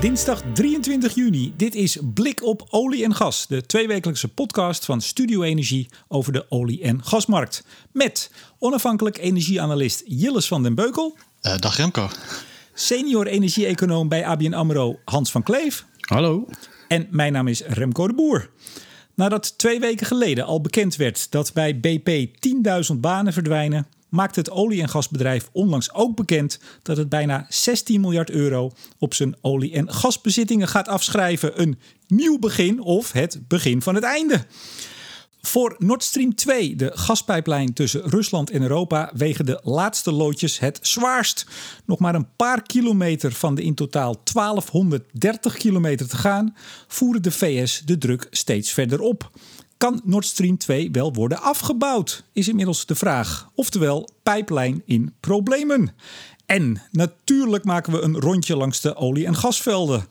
Dinsdag 23 juni. Dit is Blik op olie en gas, de tweewekelijkse podcast van Studio Energie over de olie- en gasmarkt. Met onafhankelijk energieanalist Jilles van den Beukel. Uh, dag Remco. Senior energie-econoom bij ABN AMRO Hans van Kleef. Hallo. En mijn naam is Remco de Boer. Nadat twee weken geleden al bekend werd dat bij BP 10.000 banen verdwijnen, maakt het olie- en gasbedrijf onlangs ook bekend dat het bijna 16 miljard euro op zijn olie- en gasbezittingen gaat afschrijven. Een nieuw begin of het begin van het einde. Voor Nord Stream 2, de gaspijplijn tussen Rusland en Europa, wegen de laatste loodjes het zwaarst. Nog maar een paar kilometer van de in totaal 1230 kilometer te gaan, voeren de VS de druk steeds verder op. Kan Nord Stream 2 wel worden afgebouwd? Is inmiddels de vraag. Oftewel, pijplijn in problemen. En natuurlijk maken we een rondje langs de olie- en gasvelden.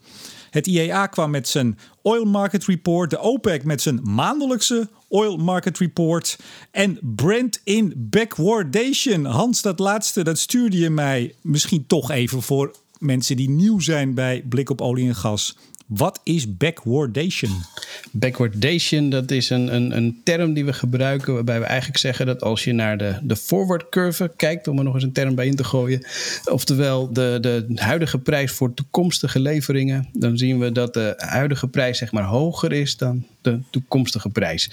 Het IEA kwam met zijn Oil Market Report, de OPEC met zijn maandelijkse Oil Market Report en Brent in backwardation. Hans, dat laatste, dat stuurde je mij misschien toch even voor mensen die nieuw zijn bij Blik op olie en gas. Wat is backwardation? Backwardation, dat is een, een, een term die we gebruiken waarbij we eigenlijk zeggen dat als je naar de, de forward curve kijkt, om er nog eens een term bij in te gooien, oftewel de, de huidige prijs voor toekomstige leveringen, dan zien we dat de huidige prijs zeg maar hoger is dan de toekomstige prijs.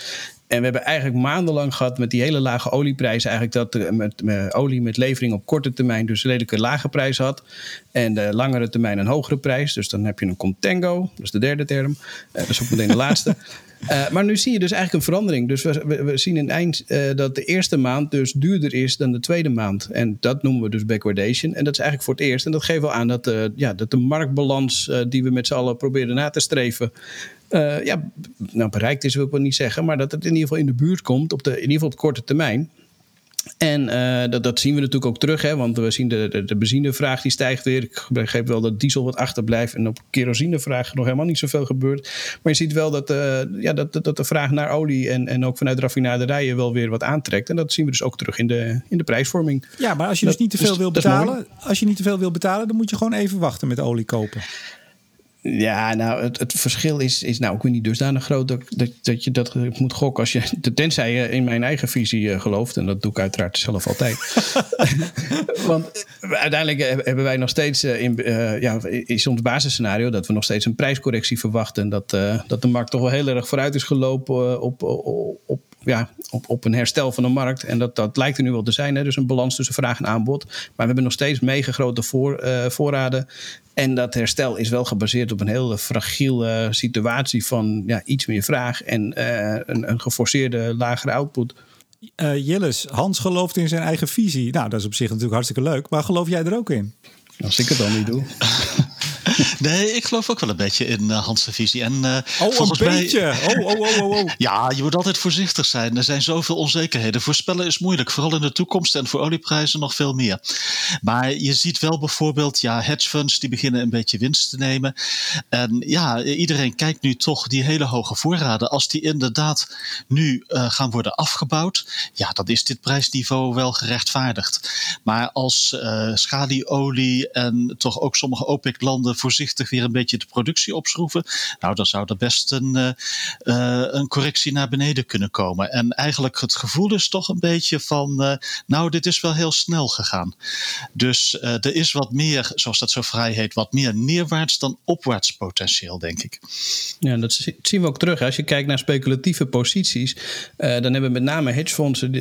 En we hebben eigenlijk maandenlang gehad met die hele lage olieprijzen. Eigenlijk dat met, met, olie met levering op korte termijn dus een redelijke lage prijs had. En de langere termijn een hogere prijs. Dus dan heb je een contango. Dat is de derde term. Uh, dat is ook meteen de laatste. Uh, maar nu zie je dus eigenlijk een verandering. Dus we, we, we zien in eind uh, dat de eerste maand dus duurder is dan de tweede maand. En dat noemen we dus backwardation. En dat is eigenlijk voor het eerst. En dat geeft wel aan dat, ja, dat de marktbalans die we met z'n allen proberen na te streven. Uh, ja, nou, bereikt is, wil ik wel niet zeggen, maar dat het in ieder geval in de buurt komt, op de, in ieder geval op korte termijn. En uh, dat, dat zien we natuurlijk ook terug, hè, want we zien de, de, de benzinevraag die stijgt weer. Ik begreep wel dat diesel wat achterblijft en op kerosinevraag nog helemaal niet zoveel gebeurt. Maar je ziet wel dat, uh, ja, dat, dat de vraag naar olie en, en ook vanuit raffinaderijen wel weer wat aantrekt. En dat zien we dus ook terug in de, in de prijsvorming. Ja, maar als je dat, dus niet te veel dus, wil betalen, als je niet te veel wil betalen, dan moet je gewoon even wachten met olie kopen. Ja, nou, het, het verschil is, is nou ook weer niet dusdanig groot dat, dat, dat je dat moet gokken als je, tenzij je in mijn eigen visie uh, gelooft. En dat doe ik uiteraard zelf altijd. Want uiteindelijk hebben wij nog steeds, uh, in, uh, ja, is ons basisscenario dat we nog steeds een prijscorrectie verwachten. Dat, dat de markt toch wel heel erg vooruit is gelopen op, op, op ja, op, op een herstel van de markt. En dat, dat lijkt er nu wel te zijn. Hè? Dus een balans tussen vraag en aanbod. Maar we hebben nog steeds mega grote voor, uh, voorraden. En dat herstel is wel gebaseerd op een hele fragiele situatie van ja, iets meer vraag en uh, een, een geforceerde lagere output. Uh, Jilles, Hans gelooft in zijn eigen visie. Nou, dat is op zich natuurlijk hartstikke leuk. Maar geloof jij er ook in? Als ik het dan niet doe. Nee, ik geloof ook wel een beetje in uh, Hans' visie. En, uh, oh, een beetje. Mij... Oh, oh, oh, oh, ja, je moet altijd voorzichtig zijn. Er zijn zoveel onzekerheden. Voorspellen is moeilijk, vooral in de toekomst en voor olieprijzen nog veel meer. Maar je ziet wel bijvoorbeeld, ja, hedge funds die beginnen een beetje winst te nemen. En ja, iedereen kijkt nu toch die hele hoge voorraden. Als die inderdaad nu uh, gaan worden afgebouwd, ja, dan is dit prijsniveau wel gerechtvaardigd. Maar als uh, schalieolie en toch ook sommige OPEC-landen voorzichtig weer een beetje de productie opschroeven, nou, dan zou er best een, uh, uh, een correctie naar beneden kunnen komen. En eigenlijk het gevoel is toch een beetje van, uh, nou, dit is wel heel snel gegaan. Dus er is wat meer, zoals dat zo vrij heet, wat meer neerwaarts dan opwaarts potentieel, denk ik. Ja, dat zien we ook terug. Als je kijkt naar speculatieve posities, dan hebben met name hedgefondsen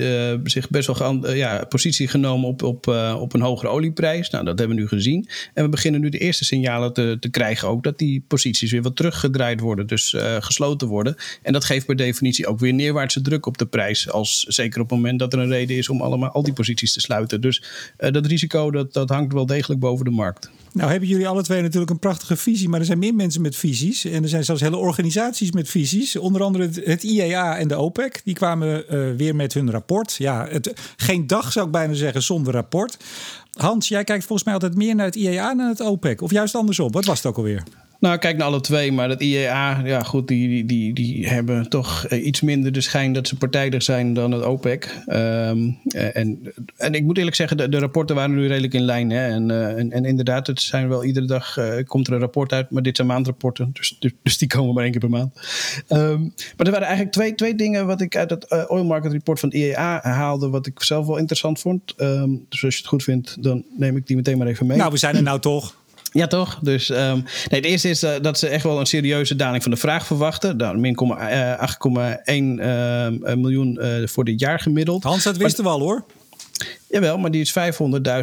zich best wel ja, positie genomen op, op, op een hogere olieprijs. Nou, dat hebben we nu gezien. En we beginnen nu de eerste signalen te, te krijgen ook dat die posities weer wat teruggedraaid worden, dus uh, gesloten worden. En dat geeft per definitie ook weer neerwaartse druk op de prijs, als zeker op het moment dat er een reden is om allemaal al die posities te sluiten. Dus uh, dat risico dat, dat hangt wel degelijk boven de markt. Nou hebben jullie alle twee natuurlijk een prachtige visie, maar er zijn meer mensen met visies. En er zijn zelfs hele organisaties met visies. Onder andere het, het IEA en de OPEC. Die kwamen uh, weer met hun rapport. Ja, het, geen dag zou ik bijna zeggen zonder rapport. Hans, jij kijkt volgens mij altijd meer naar het IEA dan het OPEC. Of juist andersom. Wat was het ook alweer? Nou, kijk naar alle twee, maar dat IEA, ja goed, die, die, die, hebben toch eh, iets minder de schijn dat ze partijdig zijn dan het OPEC. Ehm, eh, en, en ik moet eerlijk zeggen, de, de rapporten waren nu redelijk in lijn. Hè? En, uh, en, inderdaad, het zijn wel iedere dag komt er een rapport uit, maar dit zijn maandrapporten, dus, dus, dus die komen maar één keer per maand. Um, maar er waren eigenlijk twee, twee dingen wat ik uit het uh, Oil Market Report van IEA haalde, wat ik zelf wel interessant vond. Um, dus als je het goed vindt, dan neem ik die meteen maar even mee. Nou, we zijn er nou toch. Ja, toch? Dus um, nee, het eerste is uh, dat ze echt wel een serieuze daling van de vraag verwachten. Nou, min uh, 8,1 uh, miljoen uh, voor dit jaar gemiddeld. Hans, dat wisten we al hoor. Jawel, maar die is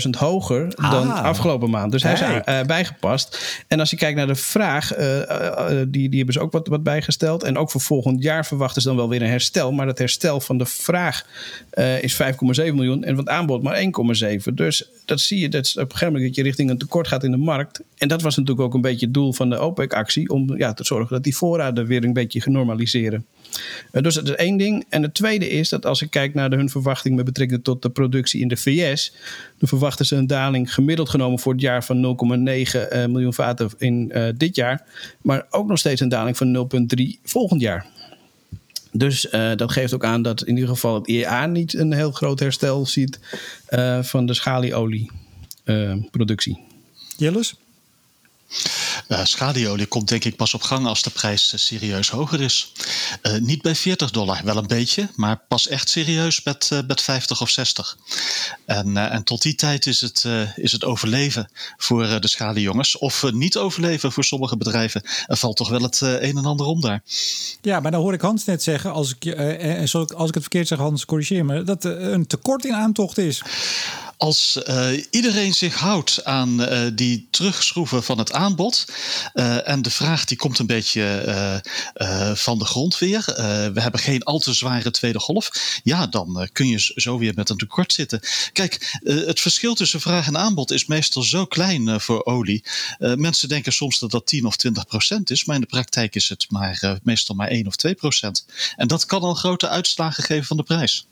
500.000 hoger ah. dan afgelopen maand. Dus hij is uh, bijgepast. En als je kijkt naar de vraag, uh, uh, die, die hebben ze ook wat, wat bijgesteld. En ook voor volgend jaar verwachten ze dan wel weer een herstel. Maar dat herstel van de vraag is 5,7 miljoen en van het aanbod maar 1,7. Dus dat zie je, dat op een gegeven moment dat je richting een tekort gaat in de markt. En dat was natuurlijk ook een beetje het doel van de OPEC-actie. Om ja, te zorgen dat die voorraden weer een beetje genormaliseren. Uh, dus dat is één ding. En het tweede is dat als ik kijk naar de, hun verwachting met betrekking tot de productie in de VS, dan verwachten ze een daling gemiddeld genomen voor het jaar van 0,9 uh, miljoen vaten in uh, dit jaar, maar ook nog steeds een daling van 0,3 volgend jaar. Dus uh, dat geeft ook aan dat in ieder geval het IEA niet een heel groot herstel ziet van de schalieolieproductie. Jillis? Uh, komt denk ik pas op gang als de prijs uh, serieus hoger is. Uh, niet bij 40 dollar, wel een beetje, maar pas echt serieus met, met 50 of 60. En, en tot die tijd is het, is het overleven voor de schaliejongens. Of niet overleven voor sommige bedrijven. Er valt toch wel het een en ander om daar. Ja, maar dan hoor ik Hans net zeggen, als ik, als ik het verkeerd zeg, Hans, corrigeer me, dat er een tekort in aantocht is als uh, iedereen zich houdt aan uh, die terugschroeven van het aanbod uh, en de vraag die komt een beetje van de grond weer, we hebben geen al te zware tweede golf, ja, dan kun je zo weer met een tekort zitten. Kijk, het verschil tussen vraag en aanbod is meestal zo klein voor olie. mensen denken soms dat dat 10 of 20 procent is, maar in de praktijk is het maar, meestal maar 1 of 2 procent. En dat kan al grote uitslagen geven van de prijs.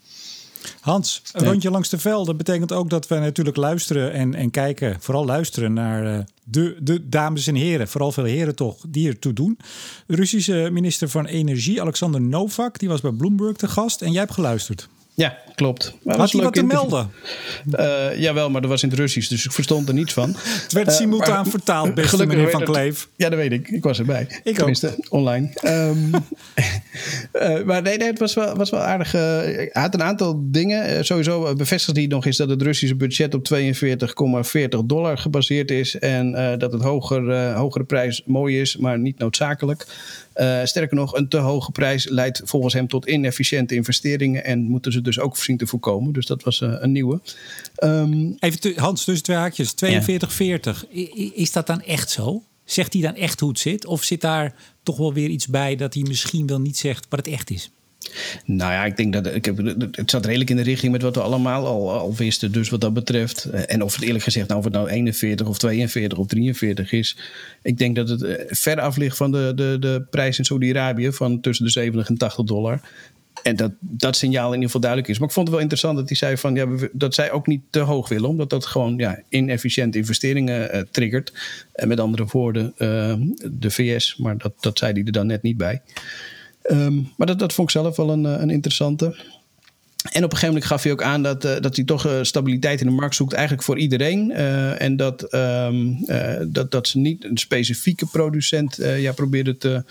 Hans, een rondje langs de velden betekent ook dat we natuurlijk luisteren en, en kijken, vooral luisteren naar de, de dames en heren, vooral veel heren toch, die ertoe doen. Russische minister van Energie, Alexander Novak, die was bij Bloomberg te gast en jij hebt geluisterd. Ja, klopt. Maar Had hij wat te melden? Uh, jawel, maar dat was in het Russisch, dus ik verstond er niets van. Het werd uh, simultaan maar, vertaald, beste meneer Van Kleef. Ja, dat weet ik. Ik was erbij. Ik Tenminste, ook. online. Um, uh, maar nee, nee, het was wel, was wel aardig. hij had een aantal dingen. sowieso bevestigde hij nog eens dat het Russische budget op 42,40 dollar gebaseerd is. En dat het hoger, hogere prijs mooi is, maar niet noodzakelijk. Uh, sterker nog, een te hoge prijs leidt volgens hem tot inefficiënte investeringen en moeten ze dus ook zien te voorkomen. Dus dat was uh, een nieuwe. Um, Even Hans, tussen twee haakjes. 42, 40. Is dat dan echt zo? Zegt hij dan echt hoe het zit? Of zit daar toch wel weer iets bij dat hij misschien wel niet zegt wat het echt is? Nou ja, ik denk dat ik heb, het zat redelijk in de richting met wat we allemaal al, al wisten. Dus wat dat betreft. Eh, en of het eerlijk gezegd, nou, of het nou 41 of 42 of 43 is. Ik denk dat het eh, ver af ligt van de, de, de prijs in Saudi-Arabië van tussen de 70 en 80 dollar. En dat dat signaal in ieder geval duidelijk is. Maar ik vond het wel interessant dat hij zei van, ja, dat zij ook niet te hoog willen. Omdat dat gewoon ja, inefficiënte investeringen uh, triggert. En met andere woorden, de VS. Maar dat, dat zei hij er dan net niet bij. Um, maar dat, dat vond ik zelf wel een, een interessante. En op een gegeven moment gaf hij ook aan dat, uh, dat hij toch uh, stabiliteit in de markt zoekt, eigenlijk voor iedereen. En dat, um, dat, dat ze niet een specifieke producent ja, probeerden te,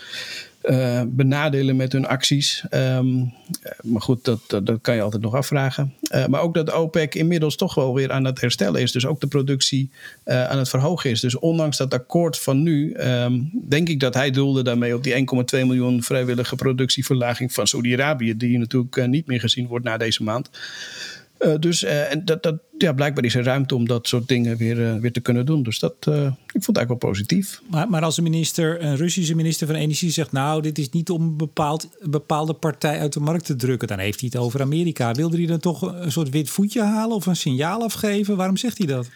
uh, benadelen met hun acties. Um, maar goed, dat, dat, kan je altijd nog afvragen. Uh, maar ook dat OPEC inmiddels toch wel weer aan het herstellen is. Dus ook de productie uh, aan het verhogen is. Dus ondanks dat akkoord van nu, um, denk ik dat hij doelde daarmee op die 1,2 miljoen vrijwillige productieverlaging van Saudi-Arabië. Die natuurlijk niet meer gezien wordt na deze maand. Uh, dus uh, en dat, dat, ja, blijkbaar is er ruimte om dat soort dingen weer, uh, weer te kunnen doen. Dus dat, ik vond eigenlijk wel positief. Maar, maar als een minister, een Russische minister van Energie zegt... nou, dit is niet om een, bepaald, bepaalde partij uit de markt te drukken... dan heeft hij het over Amerika. Wilde hij dan toch een soort wit voetje halen of een signaal afgeven? Waarom zegt hij dat?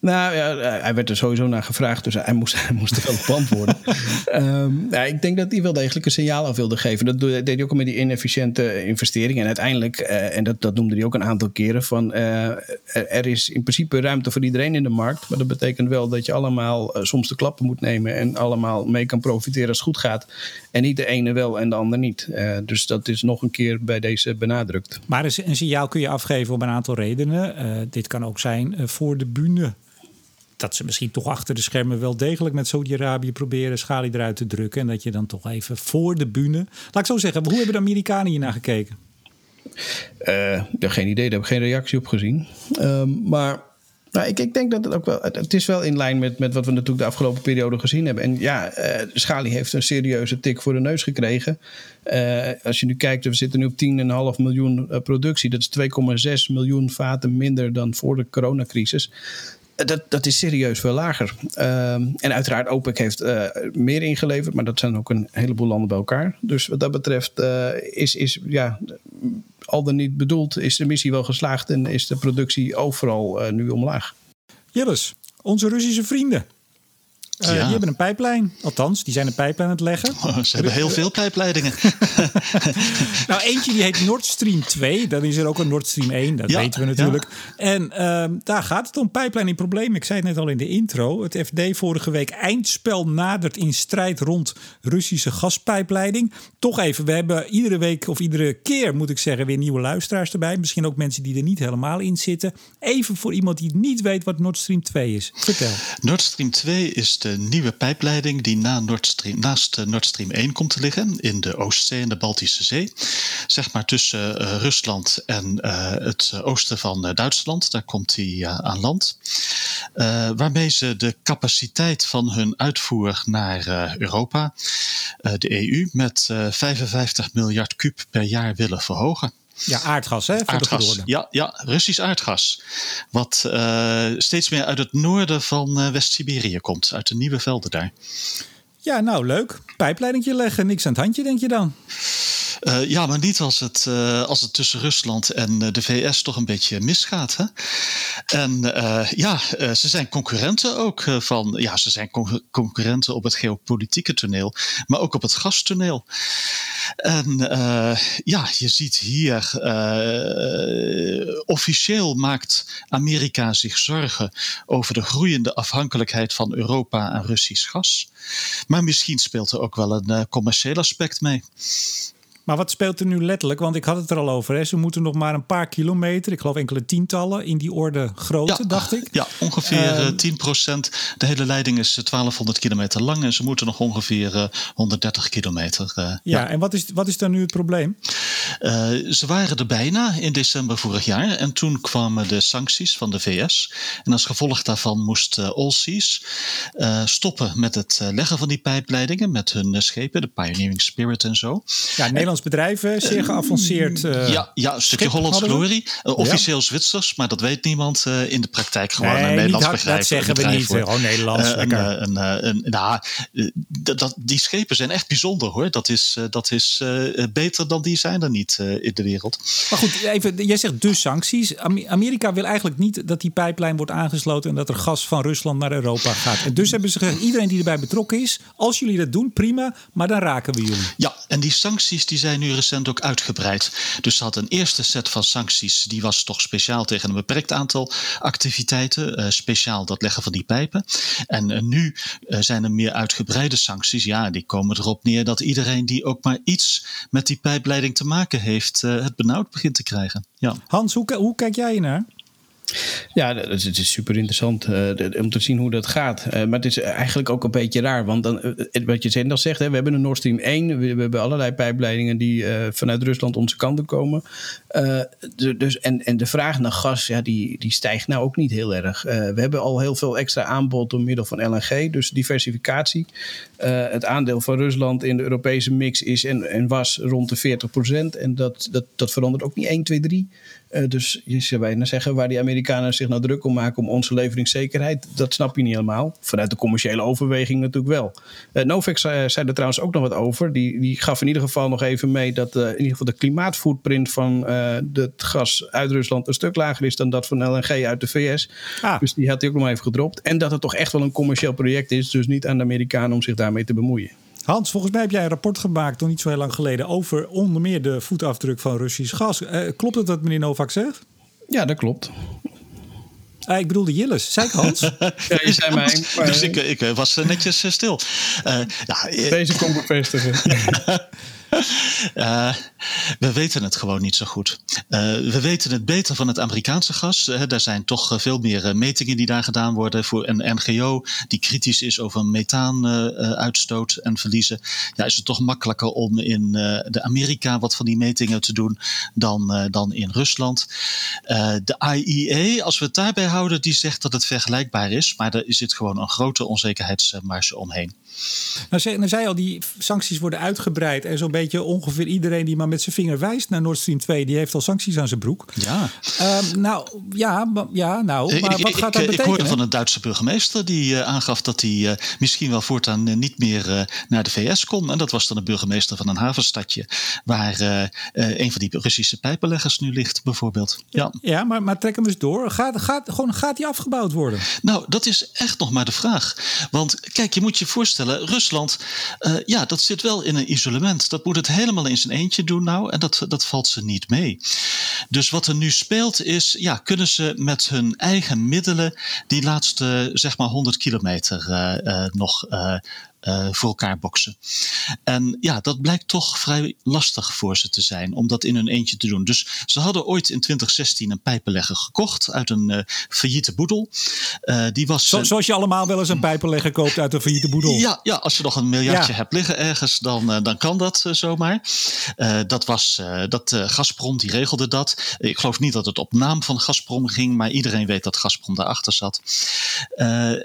Nou ja, hij werd er sowieso naar gevraagd, dus hij moest, hij moest er wel op antwoorden. um, nou, ik denk dat hij wel degelijk een signaal af wilde geven. Dat deed hij ook met die inefficiënte investeringen. En uiteindelijk, uh, en dat, dat noemde hij ook een aantal keren, van uh, er is in principe ruimte voor iedereen in de markt. Maar dat betekent wel dat je allemaal uh, soms de klappen moet nemen en allemaal mee kan profiteren als het goed gaat. En niet de ene wel en de ander niet. dus dat is nog een keer bij deze benadrukt. Maar een signaal kun je afgeven om een aantal redenen. dit kan ook zijn voor de bühne dat ze misschien toch achter de schermen wel degelijk met Saudi-Arabië proberen schalie eruit te drukken. En dat je dan toch even voor de bühne. Laat ik zo zeggen, hoe hebben de Amerikanen hier naar gekeken? Uh, geen idee, daar heb ik geen reactie op gezien. Um, maar nou, ik, ik, denk dat het ook wel. Het is wel in lijn met, met wat we natuurlijk de afgelopen periode gezien hebben. En ja, uh, Schali heeft een serieuze tik voor de neus gekregen. Uh, als je nu kijkt, we zitten nu op 10,5 miljoen productie. Dat is 2,6 miljoen vaten minder dan voor de coronacrisis dat, dat is serieus veel lager. Uh, en uiteraard, OPEC heeft uh, meer ingeleverd, maar dat zijn ook een heleboel landen bij elkaar. Dus wat dat betreft uh, is, is ja, al dan niet bedoeld, is de missie wel geslaagd en is de productie overal uh, nu omlaag. Jilles, onze Russische vrienden. Uh, Die hebben een pijplijn. Althans, die zijn een pijplijn aan het leggen. Oh, ze hebben heel veel pijpleidingen. nou, eentje die heet Nord Stream 2. Dan is er ook een Nord Stream 1. Dat ja, weten we natuurlijk. Ja. En uh, daar gaat het om. Pijplijn in probleem. Ik zei het net al in de intro. Het FD vorige week eindspel nadert in strijd rond Russische gaspijpleiding. Toch even, we hebben iedere week of iedere keer moet ik zeggen weer nieuwe luisteraars erbij. Misschien ook mensen die er niet helemaal in zitten. Even voor iemand die niet weet wat Nord Stream 2 is. Vertel. Nord Stream 2 is de de nieuwe pijpleiding die na Nord Stream, naast Nord Stream 1 komt te liggen in de Oostzee en de Baltische Zee. Zeg maar tussen uh, Rusland en uh, het oosten van Duitsland. Daar komt die aan land. waarmee ze de capaciteit van hun uitvoer naar Europa, de EU, met 55 miljard kub per jaar willen verhogen. Ja, aardgas, hè? Aardgas. Ja, ja, Russisch aardgas. Wat uh, steeds meer uit het noorden van uh, West-Siberië komt, uit de nieuwe velden daar. Ja, nou leuk. Pijpleidingje leggen, niks aan het handje, denk je dan? Uh, ja, maar niet als het, uh, als het tussen Rusland en uh, de VS toch een beetje misgaat. Hè? En ja, ze zijn concurrenten ook van. Ja, ze zijn con concurrenten op het geopolitieke toneel, maar ook op het gastoneel. En ja, je ziet hier. officieel maakt Amerika zich zorgen over de groeiende afhankelijkheid van Europa aan Russisch gas. Maar misschien speelt er ook wel een commercieel aspect mee. Maar wat speelt er nu letterlijk? Want ik had het er al over. Hè. Ze moeten nog maar een paar kilometer, ik geloof enkele tientallen, in die orde grootte, ja, dacht ik. Ja, ongeveer uh, 10 procent. De hele leiding is 1200 kilometer lang en ze moeten nog ongeveer uh, 130 kilometer. Uh, ja, ja, en wat is, wat is dan nu het probleem? Ze waren er bijna in december vorig jaar en toen kwamen de sancties van de VS. En als gevolg daarvan moest Allseas stoppen met het leggen van die pijpleidingen met hun schepen, de Pioneering Spirit en zo. Ja, Nederlands bedrijven, zeer geavanceerd. ja, ja, een stukje Hollands Glory. officieel ja. Zwitsers, maar dat weet niemand in de praktijk gewoon nee, een Nederlands hard, bedrijf. Dat zeggen we niet. Gewoon oh, Nederlands. een, een, een, nou, dat, die schepen zijn echt bijzonder hoor. Dat is, dat is beter dan die zijn er niet in de wereld. Maar goed, even, jij zegt dus sancties. Amerika wil eigenlijk niet dat die pijplijn wordt aangesloten en dat er gas van Rusland naar Europa gaat. En dus hebben ze gezegd, iedereen die erbij betrokken is, als jullie dat doen, prima, maar dan raken we jullie. Ja, en die sancties die zijn nu recent ook uitgebreid. Dus ze had een eerste set van sancties, die was toch speciaal tegen een beperkt aantal activiteiten, uh, speciaal dat leggen van die pijpen. En uh, nu uh, zijn er meer uitgebreide sancties. Ja, die komen erop neer dat iedereen die ook maar iets met die pijpleiding te maken heeft, het benauwd begint te krijgen. Ja. Hans, hoe, hoe kijk jij naar? Ja, het is super interessant uh, om te zien hoe dat gaat. Uh, maar het is eigenlijk ook een beetje raar. Want dan, uh, wat je net zegt, hè, we hebben een Nord Stream 1. We, hebben allerlei pijpleidingen die vanuit Rusland onze kant op komen. dus, en, en de vraag naar gas, ja, die, die stijgt nou ook niet heel erg. we hebben al heel veel extra aanbod door middel van LNG. Dus diversificatie. het aandeel van Rusland in de Europese mix is en, en was rond de 40% En dat, dat, dat verandert ook niet 1, 2, 3. Dus je zou bijna zeggen, waar die Amerikanen zich nou druk om maken om onze leveringszekerheid, dat snap je niet helemaal. Vanuit de commerciële overweging natuurlijk wel. Uh, Novak zei, zei, er trouwens ook nog wat over. Die, die gaf in ieder geval nog even mee dat in ieder geval de klimaatfootprint van het gas uit Rusland een stuk lager is dan dat van LNG uit de VS. Ah. Dus die had hij ook nog even gedropt. En dat het toch echt wel een commercieel project is, dus niet aan de Amerikanen om zich daarmee te bemoeien. Hans, volgens mij heb jij een rapport gemaakt, nog niet zo heel lang geleden, over onder meer de voetafdruk van Russisch gas. Uh, klopt het wat meneer Novak zegt? Ja, dat klopt. Uh, ik bedoelde Jilles. Zei ik Hans? ja, je zei mij. Maar... Dus ik, ik was netjes stil. Uh, ja, Deze komt bevestigen. Uh, we weten het gewoon niet zo goed. Uh, we weten het beter van het Amerikaanse gas. Uh, er zijn toch veel meer metingen die daar gedaan worden voor een NGO die kritisch is over methaanuitstoot en verliezen. Ja, is het toch makkelijker om in de Amerika wat van die metingen te doen dan, dan in Rusland. de IEA, als we het daarbij houden, die zegt dat het vergelijkbaar is, maar er zit gewoon een grote onzekerheidsmarge omheen. Nou, zei, nou zei al, die sancties worden uitgebreid. En zo'n beetje ongeveer iedereen die maar met zijn vinger wijst naar Nord Stream 2, die heeft al sancties aan zijn broek. Ja. Um, nou, ja, ja, nou, maar wat gaat dat betekenen? Ik hoorde van een Duitse burgemeester die uh, aangaf dat hij uh, misschien wel voortaan uh, niet meer naar de VS kon. En dat was dan een burgemeester van een havenstadje, waar een van die Russische pijpenleggers nu ligt, bijvoorbeeld. Ja, ja maar, maar trek hem eens door. Gaat, gaat, gewoon, gaat die afgebouwd worden? Nou, dat is echt nog maar de vraag. Want kijk, je moet je voorstellen Rusland, uh, ja, dat zit wel in een isolement. Dat moet het helemaal in zijn eentje doen nou en dat, dat valt ze niet mee. Dus wat er nu speelt is, ja, kunnen ze met hun eigen middelen die laatste, zeg maar, 100 kilometer uh, nog uh, voor elkaar boksen. En ja, dat blijkt toch vrij lastig voor ze te zijn om dat in hun eentje te doen. Dus ze hadden ooit in 2016 een pijpenlegger gekocht uit een uh, failliete boedel. Uh, die was, Zo, zoals je allemaal wel eens een pijpenlegger koopt uit een failliete boedel. Ja, ja als je nog een miljardje hebt liggen ergens, dan, dan kan dat zomaar. dat was dat Gazprom, die regelde dat. Ik geloof niet dat het op naam van Gazprom ging, maar iedereen weet dat Gazprom daarachter zat.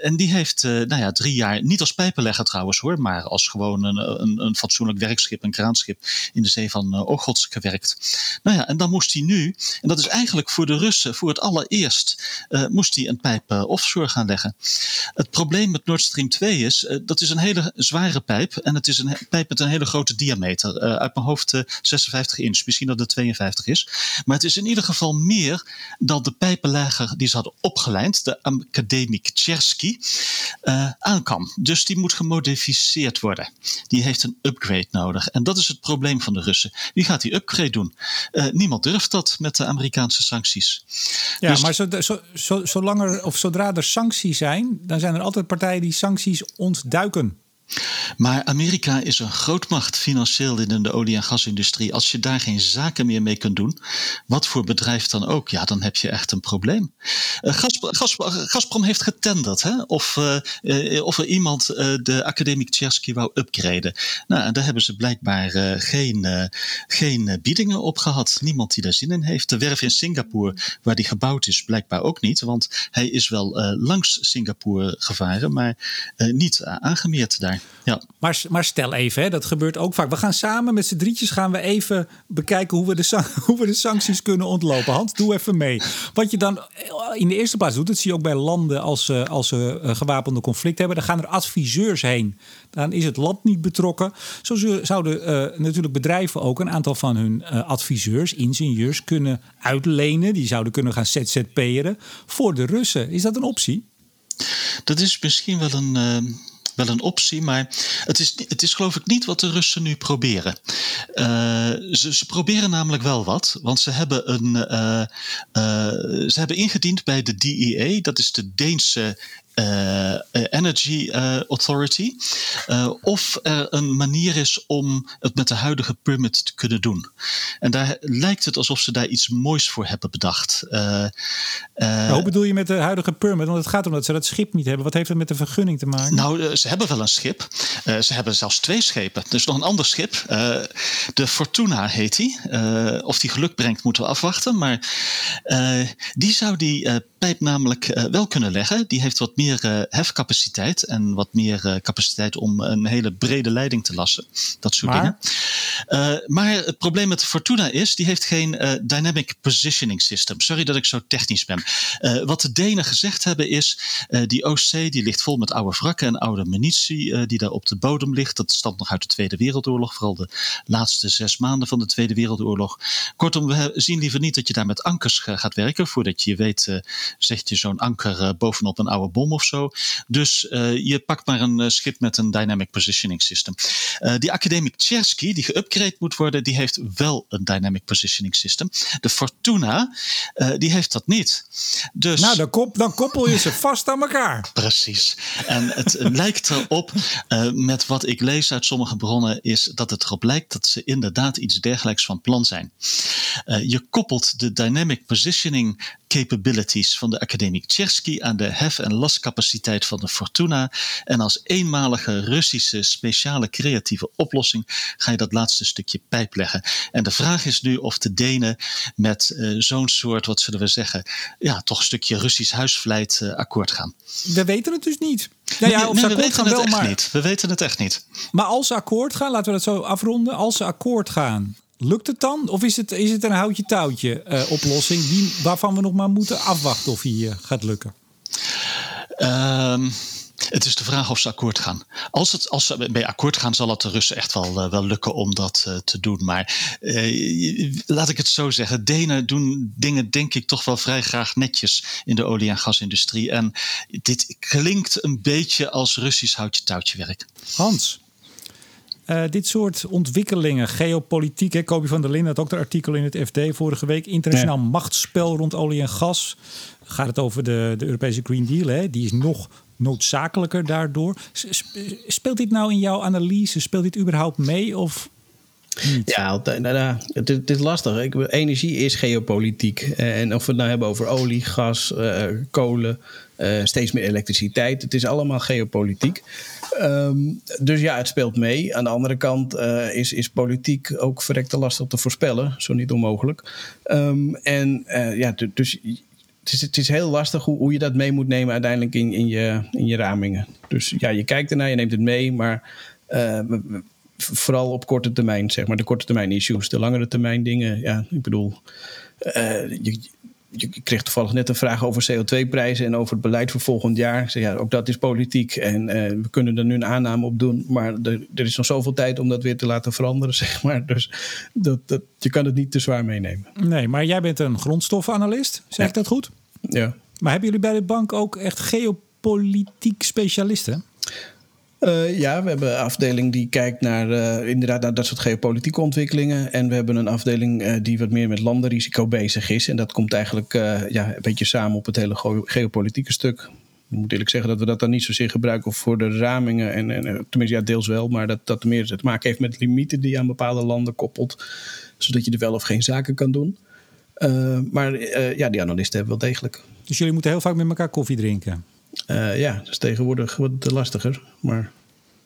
en die heeft nou ja, drie jaar, niet als pijpenlegger trouwens, maar als gewoon een, een, een fatsoenlijk werkschip, een kraanschip in de zee van uh, Ochots gewerkt. Nou ja, en dan moest hij nu, en dat is eigenlijk voor de Russen voor het allereerst, uh, moest hij een pijp uh, offshore gaan leggen. Het probleem met Nord Stream 2 is, dat is een hele zware pijp en het is een pijp met een hele grote diameter. uit mijn hoofd 56 inch, misschien dat het 52 is. Maar het is in ieder geval meer dan de pijpenlegger die ze hadden opgeleid, de Academic Chersky, aan kan. Dus die moet gemodificeerd gemodificeerd worden. Die heeft een upgrade nodig. En dat is het probleem van de Russen. Wie gaat die upgrade doen? Uh, niemand durft dat met de Amerikaanse sancties. Ja, dus maar zo, zo, zo, zolang er, of zodra er sancties zijn, dan zijn er altijd partijen die sancties ontduiken. Maar Amerika is een grootmacht financieel in de olie- en gasindustrie. Als je daar geen zaken meer mee kunt doen, wat voor bedrijf dan ook, ja, dan heb je echt een probleem. Uh, Gazprom heeft getenderd hè, of, uh, of er iemand de Academic Tversky wou upgraden. Nou, daar hebben ze blijkbaar geen, geen biedingen op gehad. Niemand die daar zin in heeft. De werf in Singapore, waar die gebouwd is, blijkbaar ook niet. Want hij is wel langs Singapore gevaren, maar niet aangemeerd daar. Ja. Maar, maar stel even, hè, dat gebeurt ook vaak. We gaan samen met z'n drietjes gaan we even bekijken hoe we, de, hoe we de sancties kunnen ontlopen. Hans, doe even mee. Wat je dan in de eerste plaats doet, dat zie je ook bij landen als, als ze uh, gewapende conflict hebben. Dan gaan er adviseurs heen. Dan is het land niet betrokken. Zo zouden uh, natuurlijk bedrijven ook een aantal van hun uh, adviseurs, ingenieurs, kunnen uitlenen. Die zouden kunnen gaan ZZP'eren voor de Russen. Is dat een optie? Dat is misschien wel een wel een optie, maar het is, het is geloof ik niet wat de Russen nu proberen. Uh, ze, ze, proberen namelijk wel wat, want ze hebben, een, uh, uh, ze hebben ingediend bij de DEA, dat is de Deense uh, Energy uh, Authority. Uh, of er een manier is om het met de huidige permit te kunnen doen. En daar lijkt het alsof ze daar iets moois voor hebben bedacht. hoe bedoel je met de huidige permit? Want het gaat om dat ze dat schip niet hebben. Wat heeft het met de vergunning te maken? Nou, ze hebben wel een schip. ze hebben zelfs twee schepen. Is nog een ander schip. de Fortuna heet die. of die geluk brengt, moeten we afwachten. Maar die zou die pijp namelijk wel kunnen leggen. Die heeft wat meer uh, hefcapaciteit en wat meer uh, capaciteit om een hele brede leiding te lassen. Dat soort Maar? dingen. maar het probleem met Fortuna is, die heeft geen dynamic positioning system. Sorry dat ik zo technisch ben. wat de Denen gezegd hebben is, die Oostzee die ligt vol met oude wrakken en oude munitie die daar op de bodem ligt. Dat stamt nog uit de Tweede Wereldoorlog, vooral de laatste zes maanden van de Tweede Wereldoorlog. Kortom, we zien liever niet dat je daar met ankers gaat werken. Voordat je weet, zet je zo'n anker uh, bovenop een oude bom of zo. Dus uh, je pakt maar een schip met een dynamic positioning system. die Academic Chersky, die geüpgrade moet worden, die heeft wel een dynamic positioning system. De Fortuna, die heeft dat niet. Dus, nou, dan, kop, dan koppel je ze vast aan elkaar. Precies. En het lijkt erop, met wat ik lees uit sommige bronnen, is dat het erop lijkt dat ze inderdaad iets dergelijks van plan zijn. je koppelt de dynamic positioning capabilities van de Academic Tchersky aan de hef- en lastcapaciteit van de Fortuna. En als eenmalige Russische speciale creatieve oplossing ga je dat laatste stukje pijp leggen. En de vraag is nu of de Denen met uh, zo'n soort, wat zullen we zeggen, ja, toch een stukje Russisch huisvleit uh, akkoord gaan. We weten het dus niet. Ja, ja, nee, nee, we weten het wel, echt maar... niet. We weten het echt niet. Maar als ze akkoord gaan, laten we dat zo afronden. Als ze akkoord gaan, Lukt het dan? Of is het, is het een houtje-touwtje uh, oplossing die, waarvan we nog maar moeten afwachten of die uh, gaat lukken? Um, het is de vraag of ze akkoord gaan. Als, het, als ze bij akkoord gaan, zal het de Russen echt wel, uh, wel lukken om dat te doen. Maar laat ik het zo zeggen. Denen doen dingen, denk ik, toch wel vrij graag netjes in de olie- en gasindustrie. En dit klinkt een beetje als Russisch houtje-touwtje werk. Hans, uh, dit soort ontwikkelingen, geopolitiek. Hè, van der Linden had ook een artikel in het FD vorige week. Internationaal machtsspel rond olie en gas. Gaat het over de, de Europese Green Deal? Hè? Die is nog noodzakelijker daardoor. Speelt dit nou in jouw analyse? Speelt dit überhaupt mee? Of niet? Ja, nou, nou, het, het, is lastig. Energie is geopolitiek. En of we het nou hebben over olie, gas, uh, kolen, uh, steeds meer elektriciteit. Het is allemaal geopolitiek. Um, dus ja, het speelt mee. Aan de andere kant uh, is, is politiek ook verrekte lastig te voorspellen. Zo niet onmogelijk. Um, en uh, ja, dus het is, het is heel lastig hoe, hoe je dat mee moet nemen uiteindelijk in, in, je, in je ramingen. Dus ja, je kijkt ernaar, je neemt het mee, maar vooral op korte termijn, zeg maar, de korte termijn issues. De langere termijn dingen, ja, ik bedoel, je, je kreeg toevallig net een vraag over CO2-prijzen en over het beleid voor volgend jaar. Ik zei, ja, ook dat is politiek en uh, we kunnen er nu een aanname op doen. Maar er, er, is nog zoveel tijd om dat weer te laten veranderen, zeg maar. Dus dat, dat, je kan het niet te zwaar meenemen. Nee, maar jij bent een grondstoffenanalist, zeg ja. ik dat goed? Ja. Maar hebben jullie bij de bank ook echt geopolitiek specialisten? Uh, ja, we hebben een afdeling die kijkt naar uh, inderdaad naar dat soort geopolitieke ontwikkelingen. En we hebben een afdeling uh, die wat meer met landenrisico bezig is. En dat komt eigenlijk ja, een beetje samen op het hele geopolitieke stuk. Ik moet eerlijk zeggen dat we dat dan niet zozeer gebruiken voor de ramingen. En, en tenminste, ja, deels wel. Maar dat dat meer te maken heeft met limieten die je aan bepaalde landen koppelt. Zodat je er wel of geen zaken kan doen. maar ja, die analisten hebben wel degelijk. Dus jullie moeten heel vaak met elkaar koffie drinken? Uh, ja, dat is tegenwoordig wat lastiger. Maar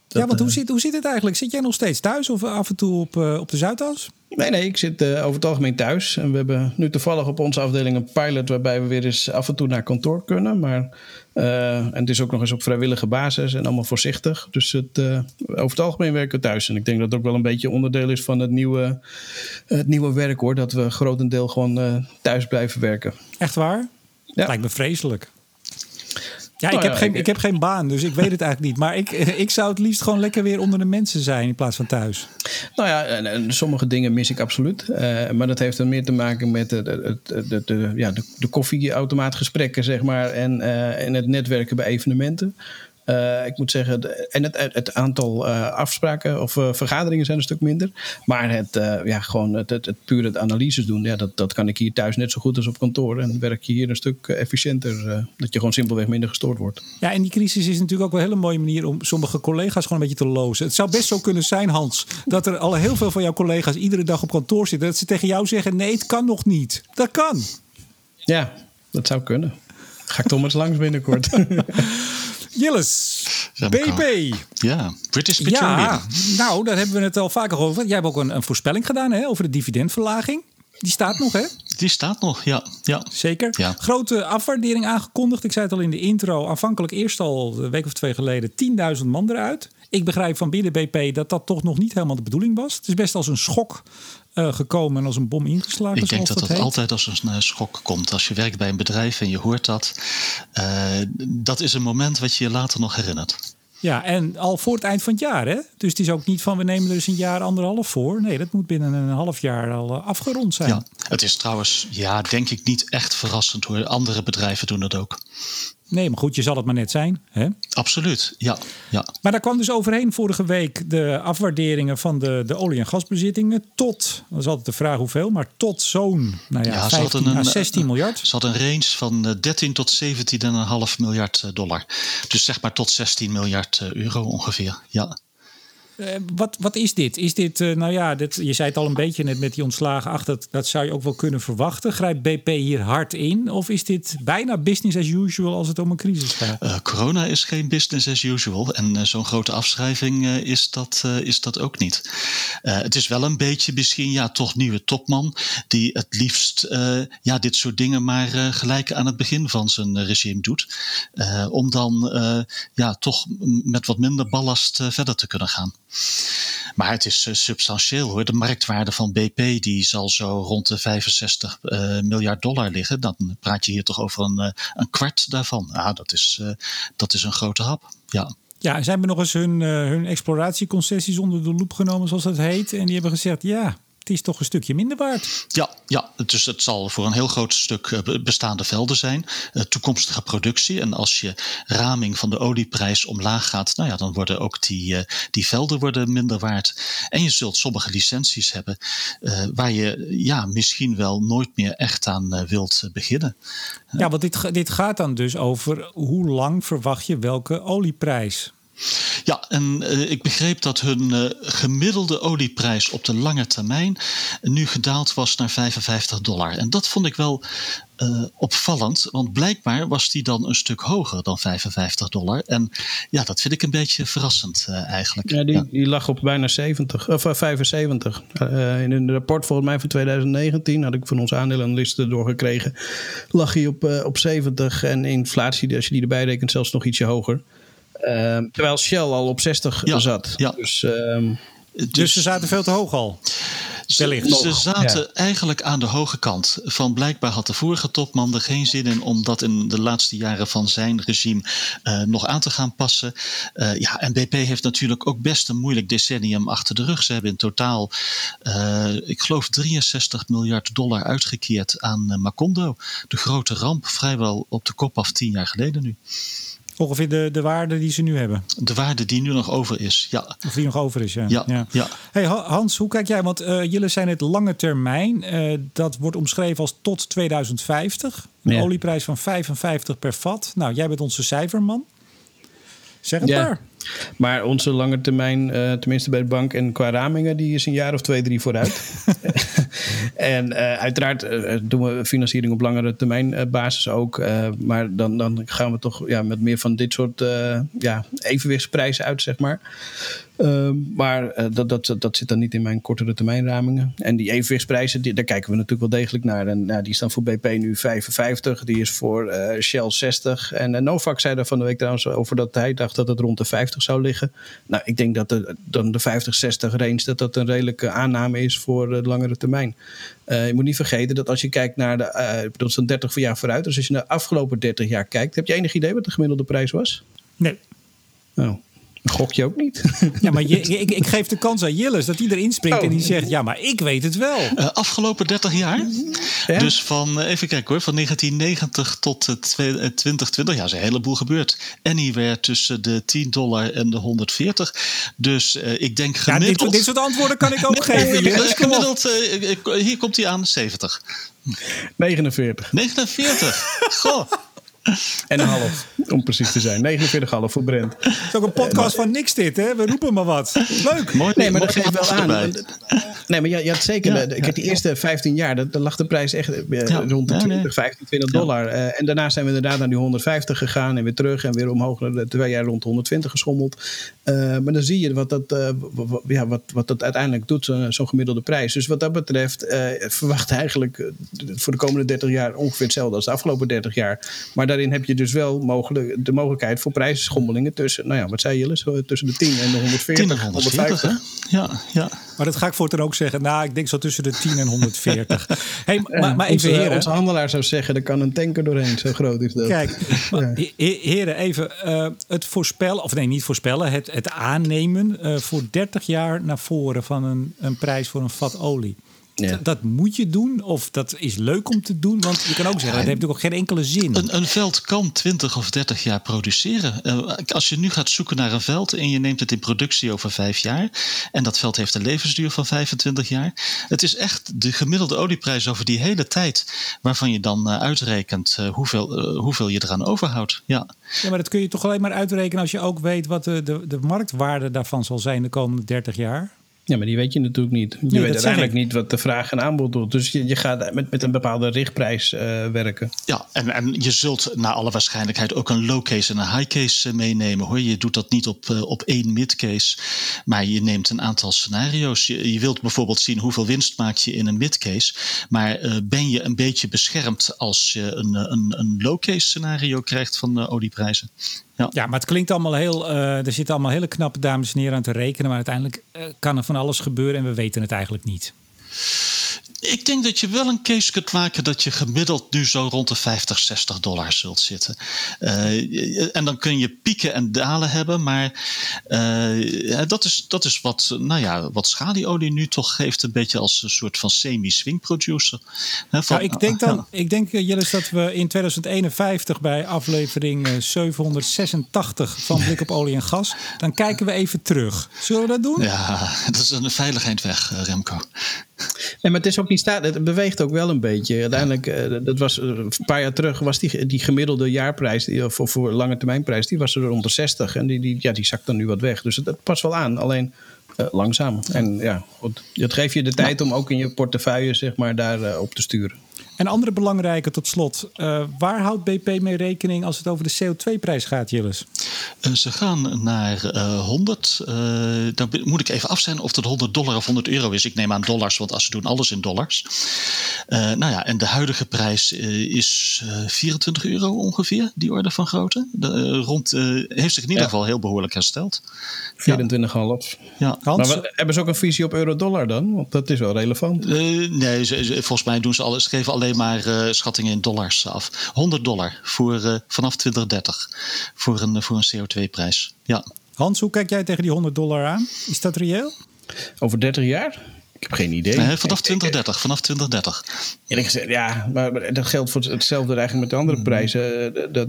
dat, ja, want hoe, uh, zit, hoe zit het eigenlijk? Zit jij nog steeds thuis of af en toe op, uh, op de Zuidas? Nee, nee, ik zit over het algemeen thuis. En we hebben nu toevallig op onze afdeling een pilot waarbij we weer eens af en toe naar kantoor kunnen. Maar, en het is ook nog eens op vrijwillige basis en allemaal voorzichtig. Dus het, over het algemeen werken we thuis. En ik denk dat het ook wel een beetje onderdeel is van het nieuwe, het nieuwe werk hoor. Dat we grotendeel gewoon thuis blijven werken. Echt waar? Ja. Lijkt me vreselijk. Ja, ik, heb geen, ik heb geen baan, dus ik weet het eigenlijk niet. Maar ik, ik zou het liefst gewoon lekker weer onder de mensen zijn in plaats van thuis. Nou ja, en, en sommige dingen mis ik absoluut. Uh, maar dat heeft dan meer te maken met de, de, de, de, ja, de, de koffieautomaatgesprekken, zeg maar. En, uh, en het netwerken bij evenementen. Uh, ik moet zeggen, en het, het aantal uh, afspraken of uh, vergaderingen zijn een stuk minder. Maar het, ja, gewoon het, het, het puur het analyses doen, ja, dat, dat kan ik hier thuis net zo goed als op kantoor. En werk je hier een stuk efficiënter, dat je gewoon simpelweg minder gestoord wordt. Ja, en die crisis is natuurlijk ook wel een hele mooie manier om sommige collega's gewoon een beetje te lozen. Het zou best zo kunnen zijn, Hans, dat er al heel veel van jouw collega's iedere dag op kantoor zitten. Dat ze tegen jou zeggen: nee, het kan nog niet. Dat kan. Ja, dat zou kunnen. Ga ik toch maar eens langs binnenkort. Jilles, BP. Ja, British Petroleum. Ja, nou, daar hebben we het al vaker over. Jij hebt ook een, een voorspelling gedaan hè, over de dividendverlaging. Die staat nog, hè? Die staat nog, ja. ja. Zeker. Ja. Grote afwaardering aangekondigd. Ik zei het al in de intro. Aanvankelijk eerst al een week of twee geleden 10.000 man eruit. Ik begrijp van binnen BP dat dat toch nog niet helemaal de bedoeling was. Het is best als een schok uh, gekomen en als een bom ingeslagen. Ik denk dat dat, dat altijd als een uh, schok komt. Als je werkt bij een bedrijf en je hoort dat. Uh, dat is een moment wat je je later nog herinnert. Ja, en al voor het eind van het jaar, hè? Dus het is ook niet van we nemen er eens een jaar, anderhalf voor. Nee, dat moet binnen een half jaar al afgerond zijn. Ja, het is trouwens, ja, denk ik niet echt verrassend hoor. Andere bedrijven doen het ook. Nee, maar goed, je zal het maar net zijn. Hè? Absoluut, ja, ja. Maar daar kwam dus overheen vorige week de afwaarderingen van de, de olie- en gasbezittingen tot, dat is altijd de vraag hoeveel, maar tot zo'n nou ja, ja 15 een, à 16 miljard. Ze had een range van 13 tot 17,5 miljard dollar. Dus zeg maar tot 16 miljard euro ongeveer, ja. Uh, wat, wat is dit? Is dit, uh, nou ja, dit, je zei het al een beetje net met die ontslagen. Ach, dat, dat zou je ook wel kunnen verwachten. Grijpt BP hier hard in? Of is dit bijna business as usual als het om een crisis gaat? Uh, corona is geen business as usual. En zo'n grote afschrijving is, dat, is dat ook niet. het is wel een beetje misschien, ja, toch nieuwe topman. Die het liefst, ja, dit soort dingen maar gelijk aan het begin van zijn regime doet. om dan, ja, toch met wat minder ballast verder te kunnen gaan. Maar het is uh, substantieel hoor. De marktwaarde van BP die zal zo rond de 65 uh, miljard dollar liggen. Dan praat je hier toch over een, uh, een kwart daarvan. Ja, dat is, dat is een grote hap. Ja. Ja, ze hebben nog eens hun, hun exploratieconcessies onder de loep genomen, zoals dat heet. En die hebben gezegd, ja, het is toch een stukje minder waard. Ja, ja, dus het zal voor een heel groot stuk eh, bestaande velden zijn. Uh, toekomstige productie. En als je raming van de olieprijs omlaag gaat, nou ja, dan worden ook die, uh, die velden worden minder waard. En je zult sommige licenties hebben uh, waar je ja, misschien wel nooit meer echt aan wilt beginnen. Ja, want dit, dit gaat dan dus over hoe lang verwacht je welke olieprijs? Ja, en uh, ik begreep dat hun uh, gemiddelde olieprijs op de lange termijn nu gedaald was naar 55 dollar. En dat vond ik wel uh, opvallend, want blijkbaar was die dan een stuk hoger dan 55 dollar. En ja, dat vind ik een beetje verrassend eigenlijk. Ja die, ja. die, lag op bijna 70, of 75. in een rapport volgens mij van 2019 had ik van onze aandelenanalisten doorgekregen, lag hij op, op 70 en inflatie, als je die erbij rekent, zelfs nog ietsje hoger. Uh, terwijl Shell al op 60 ja, zat. Ja. Dus, uh, dus, dus, ze zaten veel te hoog al. Ze, ze zaten ja. eigenlijk aan de hoge kant. Van blijkbaar had de vorige topman er geen zin in om dat in de laatste jaren van zijn regime uh, nog aan te gaan passen. Uh, ja, en BP heeft natuurlijk ook best een moeilijk decennium achter de rug. Ze hebben in totaal, uh, ik geloof, 63 miljard dollar uitgekeerd aan Macondo. De grote ramp, vrijwel op de kop af tien jaar geleden nu. Ongeveer de, de waarde die ze nu hebben. De waarde die nu nog over is, ja. Of die nog over is, ja. Ja, ja. ja. Hey Hans, hoe kijk jij? Want uh, jullie zijn het lange termijn. Uh, dat wordt omschreven als tot 2050. Een ja. olieprijs van 55 per vat. Nou, jij bent onze cijferman. Zeg het ja. maar. Maar onze lange termijn, uh, tenminste bij de bank en qua ramingen, die is een jaar of twee, drie vooruit. en uh, uiteraard uh, doen we financiering op langere termijn basis ook. maar dan, dan gaan we toch ja, met meer van dit soort ja, evenwichtsprijzen uit, zeg maar. Uh, maar uh, dat, dat, dat zit dan niet in mijn kortere termijnramingen. En die evenwichtsprijzen, die, daar kijken we natuurlijk wel degelijk naar. En nou, die staan voor BP nu 55, die is voor uh, Shell 60. En Novak zei daar van de week trouwens over dat hij dacht dat het rond de 50 zou liggen. Nou, ik denk dat de, dan de 50-60 range dat dat een redelijke aanname is voor de langere termijn. je moet niet vergeten dat als je kijkt naar de, dat is dan 30 jaar vooruit. Dus als je naar de afgelopen 30 jaar kijkt, heb je enig idee wat de gemiddelde prijs was? Nee. Oh, Gok je ook niet? Ja, maar je, ik, ik, geef de kans aan Jillis dat hij erin springt oh. en die zegt: Ja, maar ik weet het wel. Uh, afgelopen 30 jaar. Ja? Dus van, uh, even kijken hoor, van 1990 tot uh, 2020. Ja, is een heleboel gebeurd. Anywhere tussen de 10 dollar en de 140. Dus ik denk gemiddeld. Ja, dit, dit, soort antwoorden kan ik ook geven. Jillis, gemiddeld, hier komt hij aan 70. 49. 49. Goh. En een half, om precies te zijn. 49,5 voor Brent. Het is ook een podcast van niks dit, hè? We roepen maar wat. Leuk. Mooi, Nee, maar dat geeft wel aan. erbij. Nee, maar je, je had zeker. Ja, de- ik heb die eerste 15 jaar, dat, dat lag de prijs echt eh, Ja, rond de ja, 20, nee. 15, 20 dollar. Eh, en daarna zijn we inderdaad naar die 150 gegaan en weer terug en weer omhoog naar de twee jaar rond de 120 geschommeld. Eh, maar dan zie je wat dat, eh, ja, wat, wat dat uiteindelijk doet, zo'n zo'n gemiddelde prijs. Dus wat dat betreft eh, verwacht eigenlijk voor de komende 30 jaar ongeveer hetzelfde als de afgelopen 30 jaar. Maar daarin heb je dus wel mogelijk, de mogelijkheid voor prijsschommelingen tussen, nou ja, wat zei je, zo, tussen de 10 en de 140, 10 en 140, hè? Ja, ja. Maar dat ga ik voortaan ook zeggen. Nou, ik denk zo tussen de 10 en 140. hey, maar, maar even onze, heren. onze handelaar zou zeggen, er kan een tanker doorheen, zo groot is dat. Kijk, he- heren, even eh, het voorspellen, of nee, niet voorspellen, het, het aannemen eh, voor 30 jaar naar voren van een, een prijs voor een vat olie. Ja. Dat moet je doen, of dat is leuk om te doen, want je kan ook zeggen, dat heeft natuurlijk ook geen enkele zin. Een, een veld kan 20 of 30 jaar produceren. Eh, als je nu gaat zoeken naar een veld en je neemt het in productie over vijf jaar. En dat veld heeft een levensduur van 25 jaar. Het is echt de gemiddelde olieprijs over die hele tijd. Waarvan je dan eh, uitrekent eh, hoeveel, hoeveel je eraan overhoudt. Ja. Ja, maar dat kun je toch alleen maar uitrekenen als je ook weet wat de, de, de marktwaarde daarvan zal zijn de komende 30 jaar. Ja, maar die weet je natuurlijk niet. Je weet uiteindelijk niet wat de vraag en aanbod doet. Dus je, je gaat met, met een bepaalde richtprijs eh, werken. Ja, en, en je zult naar alle waarschijnlijkheid ook een low case en een high case eh, meenemen hoor. Je doet dat niet op, eh, op één mid case, maar je neemt een aantal scenario's. Je, je wilt bijvoorbeeld zien hoeveel winst maak je in een mid case, maar ben je een beetje beschermd als je een, een, een low case scenario krijgt van olieprijzen? Ja. Maar het klinkt allemaal heel. eh, er zitten allemaal hele knappe dames en heren aan te rekenen. Maar uiteindelijk eh, kan er van alles gebeuren en we weten het eigenlijk niet. Ik denk dat je wel een case kunt maken dat je gemiddeld nu zo rond de 50, 60 dollar zult zitten. Eh, en dan kun je pieken en dalen hebben, maar eh, dat, is, dat is wat, nou ja, wat schalieolie nu toch geeft, een beetje als een soort van semi-swing producer. Van- Nou, ik denk dan, ik denk eh, Jillis dat we in 2051 bij aflevering eh, 786 van Blik op Olie en Gas, dan kijken we even terug. Zullen we dat doen? Ja, dat is een veiligheid weg, Remco. Nee, maar het is ook niet staat. Het beweegt ook wel een beetje. Uiteindelijk, eh, dat was eh, een paar jaar terug, was die, die gemiddelde jaarprijs die, of voor, lange termijnprijs, die was er rond de 60. En die, die, ja, die zakt dan nu wat weg. Dus het past wel aan. Alleen eh, langzaam. En ja, goed, het geeft je de tijd om ook in je portefeuille, zeg maar, daar eh, op te sturen. En andere belangrijke tot slot. eh, waar houdt BP mee rekening als het over de CO2-prijs gaat, Jillis? Eh, ze gaan naar eh 100. eh, dan moet ik even af zijn of het 100 dollar of 100 euro is. Ik neem aan dollars, want als ze doen alles in dollars. Eh, nou ja, en de huidige prijs is eh 24 euro ongeveer, die orde van grootte. De, rond, eh, heeft zich in ieder Ja. geval heel behoorlijk hersteld. 24,5. Ja. Hans? Maar wat- hebben ze ook een visie op euro-dollar dan? Want dat is wel relevant. Eh, nee, ze, ze- volgens mij doen ze, alle, ze geven alleen maar eh, schattingen in dollars af. 100 dollar voor, eh, vanaf 2030 voor een, voor een CO2-prijs. Ja. Hans, hoe kijk jij tegen die 100 dollar aan? Is dat reëel? Over 30 jaar? Ik heb geen idee. Nee, vanaf Ik- ik- 2030. Vanaf 2030. Eerlijk gezegd, ja, maar maar dat geldt voor hetzelfde eigenlijk met de andere prijzen. Eh, Dat, dat,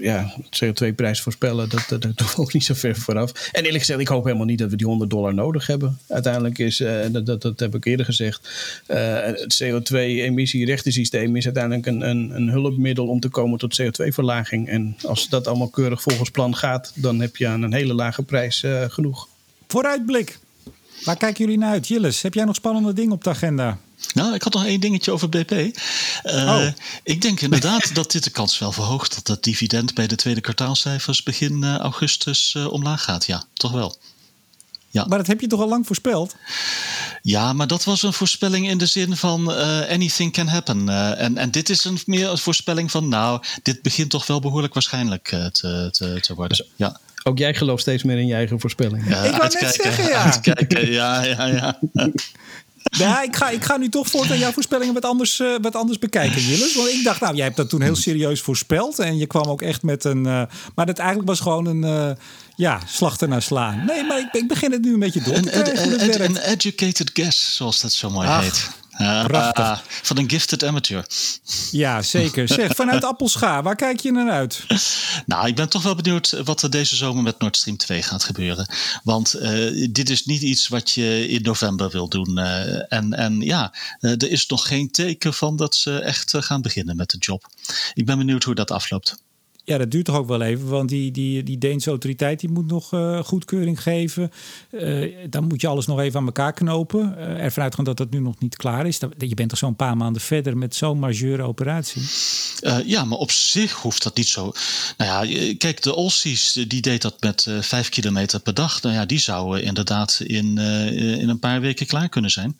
ja, CO2-prijs voorspellen, dat, dat, dat ook niet zo ver vooraf. En eerlijk gezegd, ik hoop helemaal niet dat we die 100 dollar nodig hebben. Uiteindelijk is, eh, dat, dat, dat heb ik eerder gezegd, eh, het CO2-emissierechtensysteem is uiteindelijk een, een, een hulpmiddel om te komen tot CO2-verlaging. En als dat allemaal keurig volgens plan gaat, dan heb je aan een hele lage prijs eh, genoeg. Vooruitblik. Waar kijken jullie naar uit? Jillis, heb jij nog spannende dingen op de agenda? Nou, ik had nog één dingetje over BP. Eh, Oh. Ik denk inderdaad dat dit de kans wel verhoogt dat het dividend bij de tweede kwartaalcijfers begin eh, augustus eh, omlaag gaat. Ja, toch wel. Maar dat heb je toch al lang voorspeld? Ja, maar dat was een voorspelling in de zin van eh, anything can happen. Eh, en, en dit is een, meer een voorspelling van, nou, dit begint toch wel behoorlijk waarschijnlijk te, te, te worden. Ja. Ook jij gelooft steeds meer in je eigen voorspellingen. Ja, Ik wou net uitkijken, zeggen, ja. uitkijken, ja, ja, ja. Ja, ik ga, ik ga nu toch voortaan jouw voorspellingen wat anders, eh, wat anders bekijken, Jillis. Want ik dacht, nou, jij hebt dat toen heel serieus voorspeld. En je kwam ook echt met een... eh, maar dat eigenlijk was gewoon een... eh, ja, slachten naar slaan. Nee, maar ik, ik begin het nu een beetje door te Een, krijgen. educated guess, zoals dat zo mooi Ach. heet. Ah, Prachtig. van een gifted amateur. Ja, zeker. Zeg, vanuit Appelscha, waar kijk je naar uit? Nou, ik ben toch wel benieuwd wat er deze zomer met Nord Stream 2 gaat gebeuren. Want eh, dit is niet iets wat je in november wil doen. eh, en, en ja, eh, er is nog geen teken van dat ze echt gaan beginnen met de job. Ik ben benieuwd hoe dat afloopt. Ja, dat duurt toch ook wel even, want die, die, die Deense autoriteit die moet nog eh, goedkeuring geven. Eh, dan moet je alles nog even aan elkaar knopen. Uh, ervan uitgaan dat dat nu nog niet klaar is. Dat- Je bent toch zo'n paar maanden verder met zo'n majeure operatie? Ja, maar op zich hoeft dat niet zo. Nou ja, kijk, de Olsies die deed dat met 5 kilometer per dag. Nou ja, die zouden inderdaad in, in een paar weken klaar kunnen zijn.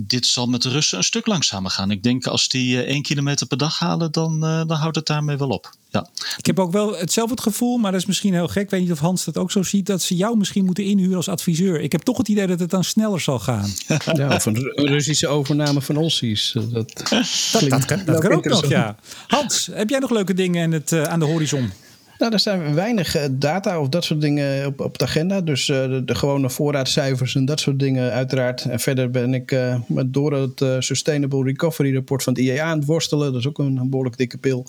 Dit zal met de Russen een stuk langzamer gaan. Ik denk als die 1 kilometer per dag halen, dan, dan houdt het daarmee wel op. Ja. Ik heb ook wel hetzelfde het gevoel, maar dat is misschien heel gek. Ik weet niet of Hans dat ook zo ziet, dat ze jou misschien moeten inhuren als adviseur. Ik heb toch het idee dat het dan sneller zal gaan. Ja, of een Ru- een Russische overname van Ossies. Dat, Dat, klinkt dat, kan, dat wel kan ook nog, ja. Hans, heb jij nog leuke dingen in het, eh, aan de horizon? Nou, er zijn weinig eh, data of dat soort dingen op, op de agenda. Dus eh, de, de gewone voorraadcijfers en dat soort dingen uiteraard. En verder ben ik eh, met door het eh, Sustainable Recovery Report van het IEA aan het worstelen. Dat is ook een, een behoorlijk dikke pil.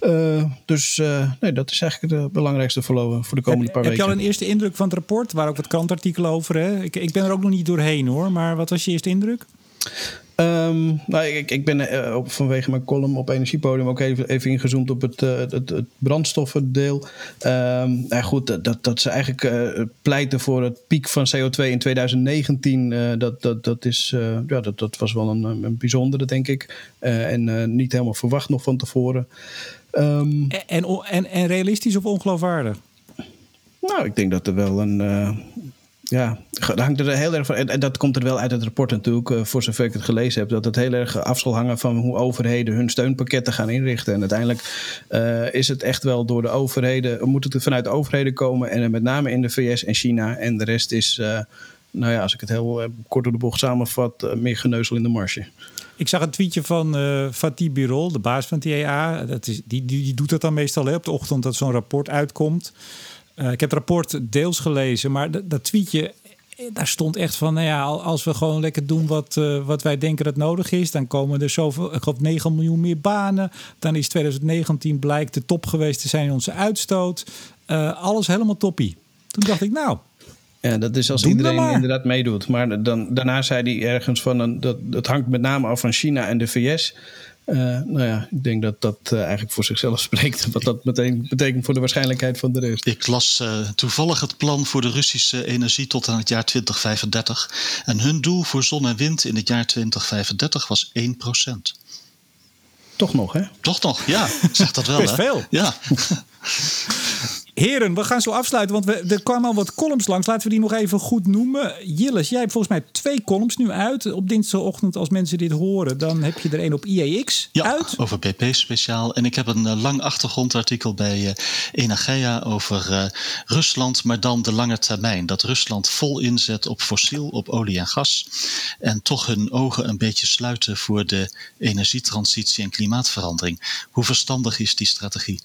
Eh, dus eh, nee, dat is eigenlijk het belangrijkste voor, voor de komende Heb, paar heb je weken. al een eerste indruk van het rapport? Waar ook wat krantartikelen over. Hè? Ik, ik ben er ook nog niet doorheen hoor. Maar wat was je eerste indruk? Ehm, nou, ik, ik ben eh, op, vanwege mijn column op Energiepodium ook even, even ingezoomd op het, eh, het, het brandstoffendeel. Ehm nou goed, dat, dat, ze eigenlijk eh, pleiten voor het piek van CO2 in 2019. eh, dat, dat, dat, is, eh, ja, dat, dat was wel een, een bijzondere, denk ik. Eh, en eh, niet helemaal verwacht nog van tevoren. Ehm, En, en, realistisch of ongeloofwaardig? nou, ik denk dat er wel een. eh, ja, dat hangt er heel erg van. En dat komt er wel uit het rapport natuurlijk, eh, voor zover ik het gelezen heb. Dat het heel erg af zal hangen van hoe overheden hun steunpakketten gaan inrichten. En uiteindelijk eh, is het echt wel door de overheden, moet het vanuit de overheden komen. En met name in de VS en China. En de rest is, nou ja, als ik het heel kort door de bocht samenvat, meer geneuzel in de marge. Ik zag een tweetje van eh Fatih Birol, de baas van IEA. Dat is, die, die, die doet dat dan meestal hè, op de ochtend dat zo'n rapport uitkomt. Eh, ik heb het rapport deels gelezen, maar dat, tweetje, eh, daar stond echt van... Nou ja, al- als we gewoon lekker doen wat, wat wij denken dat nodig is... dan komen er zoveel, ik geloof 9 miljoen meer banen. Dan is 2019 blijkt de top geweest te zijn in onze uitstoot. Alles helemaal toppie. Toen dacht ik, nou, Ja, dat is als Doe iedereen inderdaad meedoet. Maar dan, daarna zei hij ergens van een, dat het hangt met name af van China en de VS. Eh, nou ja, ik denk dat dat eh, eigenlijk voor zichzelf spreekt. Wat dat meteen betekent voor de waarschijnlijk van de rest. Ik las eh, toevallig het plan voor de Russische energie tot aan het jaar 2035. En hun doel voor zon en wind in het jaar 2035 was 1%. Toch nog, hè? Toch nog? Ja, zegt dat wel. Best hè? veel. Ja. Heren, we gaan zo afsluiten, want we, er kwamen al wat columns langs. Laten we die nog even goed noemen. Jilles, jij hebt volgens mij twee columns nu uit. Op dinsdagochtend, als mensen dit horen, dan heb je er een op IEX Ja, uit. over BP speciaal. En ik heb een eh, lang achtergrondartikel bij Energia over eh, Rusland, maar dan de lange termijn. Dat Rusland vol inzet op fossiel, op olie en gas. En toch hun ogen een beetje sluiten voor de energietransitie en klimaatverandering. Hoe verstandig is die strategie?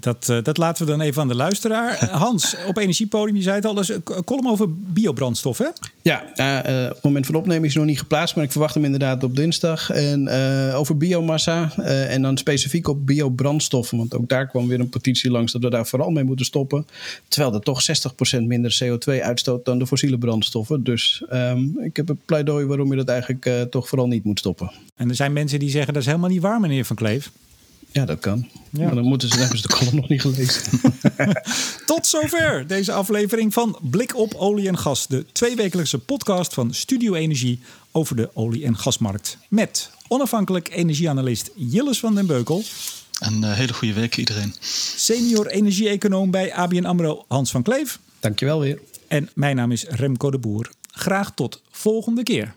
Dat, dat laten we dan even aan de luisteraar. Hans, op Energiepodium, je zei het al, dat is een column over biobrandstof, hè? Ja, eh, op het moment van opnemen is nog niet geplaatst, maar ik verwacht hem inderdaad op dinsdag. En eh, over biomassa eh, en dan specifiek op biobrandstoffen, want ook daar kwam weer een petitie langs dat we daar vooral mee moeten stoppen. Terwijl er toch 60% minder CO2 uitstoot dan de fossiele brandstoffen. Dus ehm, ik heb een pleidooi waarom je dat eigenlijk toch vooral niet moet stoppen. En er zijn mensen die zeggen dat is helemaal niet waar, meneer Van Kleef. Ja, dat kan. Ja. Maar dan moeten ze, dan hebben ze de column nog niet gelezen. Tot zover deze aflevering van Blik op Olie en Gas. De tweewekelijkse podcast van Studio Energie over de olie- en gasmarkt. Met onafhankelijk energieanalist Jilles van den Beukel. Een eh, hele goede week iedereen. Senior energie-econoom bij ABN AMRO Hans van Kleef. Dankjewel weer. En mijn naam is Remco de Boer. Graag tot volgende keer.